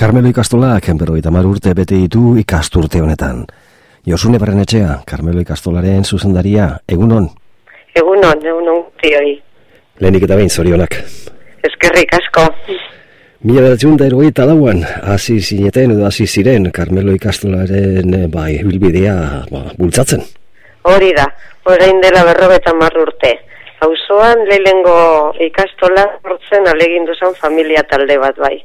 Carmelo ikastolak berroita mar urte bete ditu ikasturte honetan. Josune barren etxea, Carmelo ikastolaren zuzendaria, egunon? Egunon, egunon, tioi. Lehenik eta behin, zorionak. Ezkerrik asko. Mila beratzen da erogeita lauan, hasi zineten edo hasi ziren Carmelo ikastolaren bai, bilbidea ba, bultzatzen. Hori da, orain dela berrobeta mar urte. Hauzoan lehengo ikastola hortzen alegin duzan familia talde bat bai.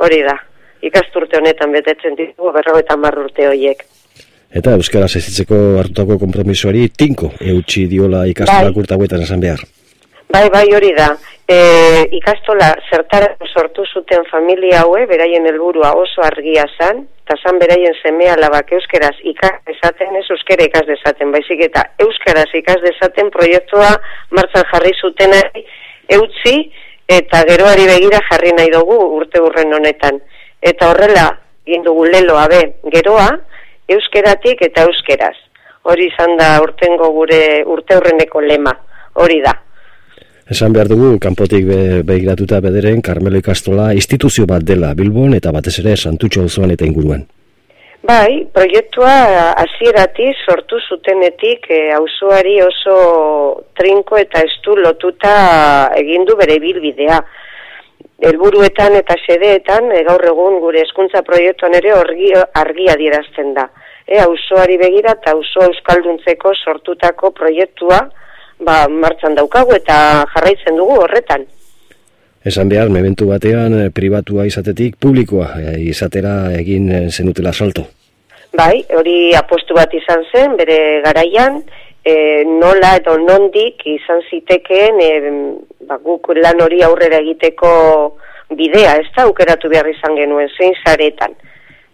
Hori da, ikasturte honetan betetzen ditugu berrobeta mar urte horiek. Eta Euskaraz ezitzeko hartutako kompromisoari tinko eutxi diola ikastola bai. esan behar. Bai, bai, hori da. E, ikastola zertara sortu zuten familia haue, beraien helburua oso argia zan, eta zan beraien semea labak euskeraz ikas dezaten, ez euskera ikas dezaten, baizik eta euskaraz ikas dezaten proiektua martzan jarri zuten eutzi, eta geroari begira jarri nahi dugu urte urren honetan. Eta horrela, gindugu leloa be, geroa, euskeratik eta euskeraz. Hori izan da urtengo gure urte urreneko lema, hori da. Esan behar dugu, kanpotik be, behiratuta bederen, Carmelo Ikastola instituzio bat dela Bilbon eta batez ere Santutxo osoan eta inguruan. Bai, proiektua hasierati sortu zutenetik e, auzoari oso trinko eta estu lotuta egindu bere bilbidea. Helburuetan eta sedeetan e, gaur egun gure hezkuntza proiektuan ere orgi, argia dierazten da. E, auzoari begira eta auzo euskalduntzeko sortutako proiektua, ba, martxan daukagu eta jarraitzen dugu horretan. Esan behar, mementu batean, eh, pribatua izatetik, publikoa izatera egin zenutela salto. Bai, hori apostu bat izan zen, bere garaian, e, nola edo nondik izan zitekeen, e, ba, guk lan hori aurrera egiteko bidea, ez da, ukeratu behar izan genuen, zein zaretan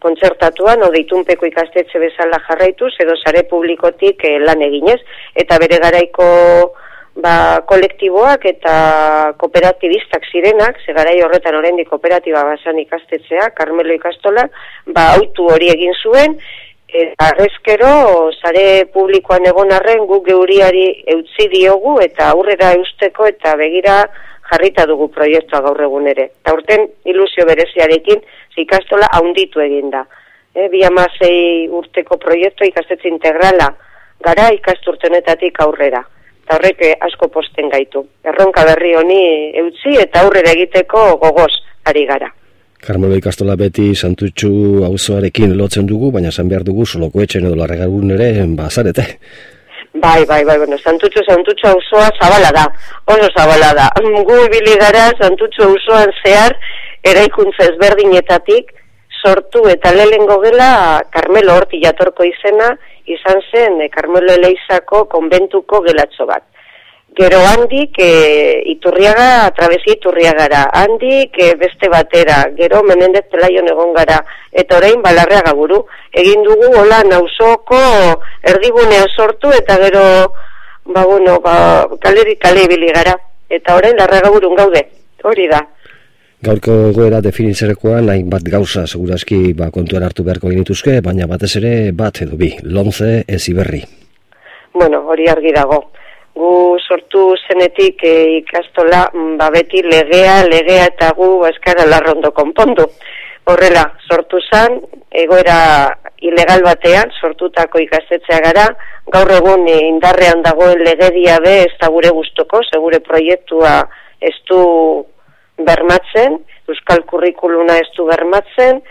kontzertatuan, o deitunpeko ikastetxe bezala jarraituz, edo sare publikotik eh, lan eginez, eta bere garaiko ba, kolektiboak eta kooperatibistak zirenak, ze garai horretan horrendi kooperatiba basan ikastetxea, Carmelo ikastola, ba, autu hori egin zuen, eta arrezkero, sare publikoan egon arren, guk geuriari eutzi diogu, eta aurrera eusteko, eta begira jarrita dugu proiektua gaur egun ere. Eta urten ilusio bereziarekin, ikastola haunditu egin da. E, bi amasei urteko proiektu ikastetze integrala gara ikasturtenetatik aurrera. Eta horrek asko posten gaitu. Erronka berri honi eutzi eta aurrera egiteko gogoz ari gara. Carmelo ikastola beti santutxu auzoarekin lotzen dugu, baina zan behar dugu soloko etxen edo larregarun ere bazarete. Bai, bai, bai, bueno, santutxu, santutxu auzoa zabala da, oso zabala da. Gu ibili gara santutxu auzoan zehar, eraikuntza ezberdinetatik sortu eta lehengo gela Carmelo Horti jatorko izena izan zen e, Carmelo Eleizako konbentuko gelatxo bat. Gero handik e, iturriaga, trabezi iturriagara, handik e, beste batera, gero menendez telaion egon gara, eta orain balarrea gaburu. Egin dugu, hola, nausoko erdigunea sortu, eta gero, ba, bueno, ba, kaleri kale gara. Eta orain, larra gaburun gaude, hori da. Gaurko goera definitzerekoan hain bat gauza segurazki ba, kontuan hartu beharko genituzke, baina batez ere bat edo bi, lonze ez iberri. Bueno, hori argi dago. Gu sortu zenetik e, ikastola mm, ba, beti legea, legea eta gu eskara larrondo konpondu. Horrela, sortu zan, egoera ilegal batean, sortutako ikastetzea gara, gaur egun indarrean dagoen legedia be, ez da gure guztoko, segure proiektua ez du bermatzen, euskal kurrikuluna ez du bermatzen,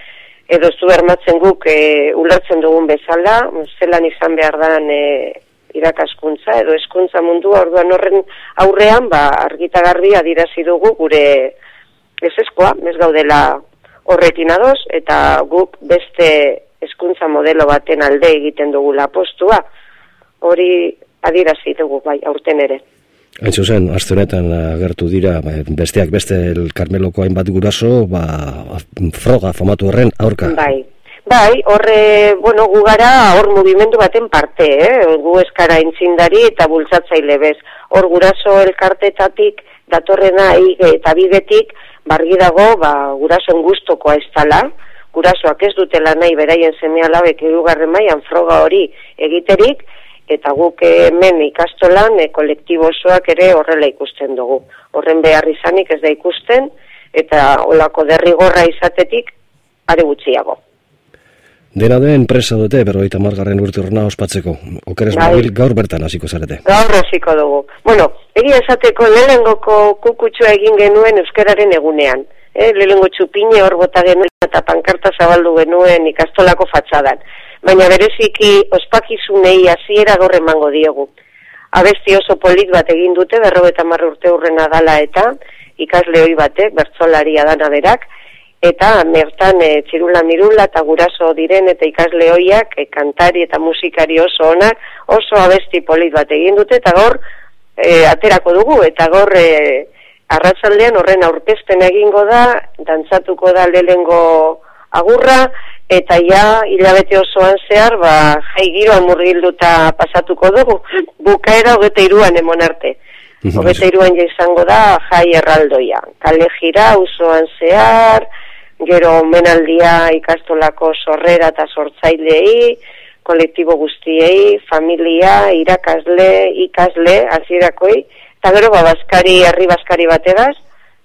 edo ez du bermatzen guk e, ulertzen dugun bezala, zelan izan behar da e, irakaskuntza, edo eskuntza mundu orduan horren aurrean, ba, argita garbi adirazi dugu gure ez eskoa, ez gaudela horrekin adoz, eta guk beste eskuntza modelo baten alde egiten dugu postua, hori adirazi dugu bai, aurten ere. Hain zuzen, azte honetan agertu dira, ba, besteak beste el Carmeloko hainbat guraso, ba, froga famatu horren aurka. Bai, bai, horre, bueno, gu gara hor movimendu baten parte, eh? gu eskara intzindari eta bultzatzaile bez. Hor guraso elkartetatik, datorrena eta bidetik, bargi dago, ba, gurasoen gustokoa ez tala, gurasoak ez dutela nahi beraien semea labek edugarren maian froga hori egiterik, eta guk hemen ikastolan e, kolektibo osoak ere horrela ikusten dugu. Horren behar izanik ez da ikusten, eta olako derrigorra izatetik are gutxiago. Dena den enpresa dute, berroita margarren urte horrena ospatzeko. Okeres Bai. mobil gaur bertan hasiko zarete. Gaur hasiko dugu. Bueno, egia esateko lehenengoko kukutxoa egin genuen euskararen egunean. Eh, lehenengo txupine hor bota genuen eta pankarta zabaldu genuen ikastolako fatxadan. Baina bereziki ospakizunei hasiera gaur emango diegu. Abesti oso polit bat egin dute, berro eta marra urte hurrena dala eta ikasle hoi batek, bertzolaria dana berak, eta mertan e, txirula mirula eta guraso diren eta ikasle hoiak e, kantari eta musikari oso onak oso abesti polit bat egin dute eta gaur e, aterako dugu. Eta gaur e, arratsaldean horren aurkezpen egingo da dantzatuko da lehengo agurra eta ja hilabete osoan zehar ba jai giroan murgilduta pasatuko dugu. Bukaera hogeta iruan emon arte. Hogeta iruan ja izango da jai erraldoia. Kale jira usoan zehar gero menaldia ikastolako sorrera eta sortzailei, kolektibo guztiei, familia, irakasle, ikasle, azirakoi, eta gero ba, baskari, herri baskari bategaz,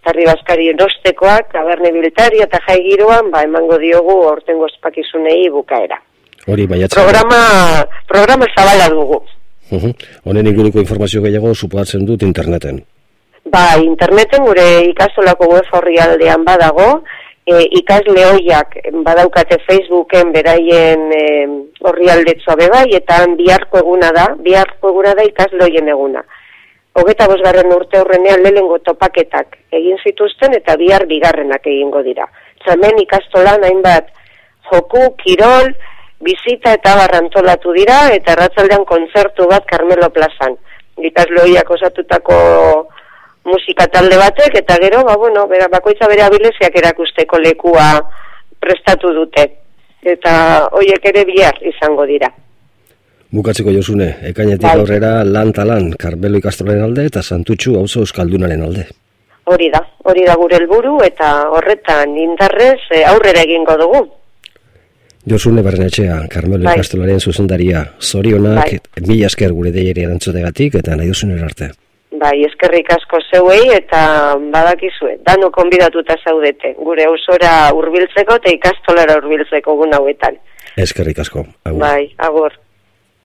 eta herri baskari nostekoak, taberne biltari eta jai giroan, ba, emango diogu ortengo espakizunei bukaera. Hori, baiatzen. Programa, programa zabala dugu. Uh Honen inguruko informazio gehiago supoatzen dut interneten. Ba, interneten gure ikastolako web horri aldean badago, e, ikasle hoiak badaukate Facebooken beraien e, horri aldetzoa bebai, eta biharko eguna da, biharko eguna da ikasle hoien eguna. Hogeta bosgarren urte horrenean lehengo topaketak egin zituzten eta bihar bigarrenak egingo dira. Txamen ikastolan hainbat joku, kirol, bizita eta barrantolatu dira eta erratzaldean kontzertu bat Carmelo Plazan. Ikasle hoiak osatutako musika talde batek eta gero ba bueno bera bakoitza bere abileziak erakusteko lekua prestatu dute eta hoiek ere bihar izango dira Bukatzeko josune, ekainetik bai. aurrera lan talan, Karbelo ikastolen alde eta Santutxu auzo euskaldunaren alde. Hori da, hori da gure helburu eta horretan indarrez eh, aurrera egingo dugu. Josune Bernetxea, Carmelo bai. ikastolaren zuzendaria, zorionak, bai. mila esker gure deieri erantzutegatik eta nahi arte. Bai, eskerrik asko zeuei eta badakizue, dano konbidatuta zaudete, gure ausora hurbiltzeko eta ikastolara hurbiltzeko gun hauetan. Eskerrik asko. Agur. Bai, agur.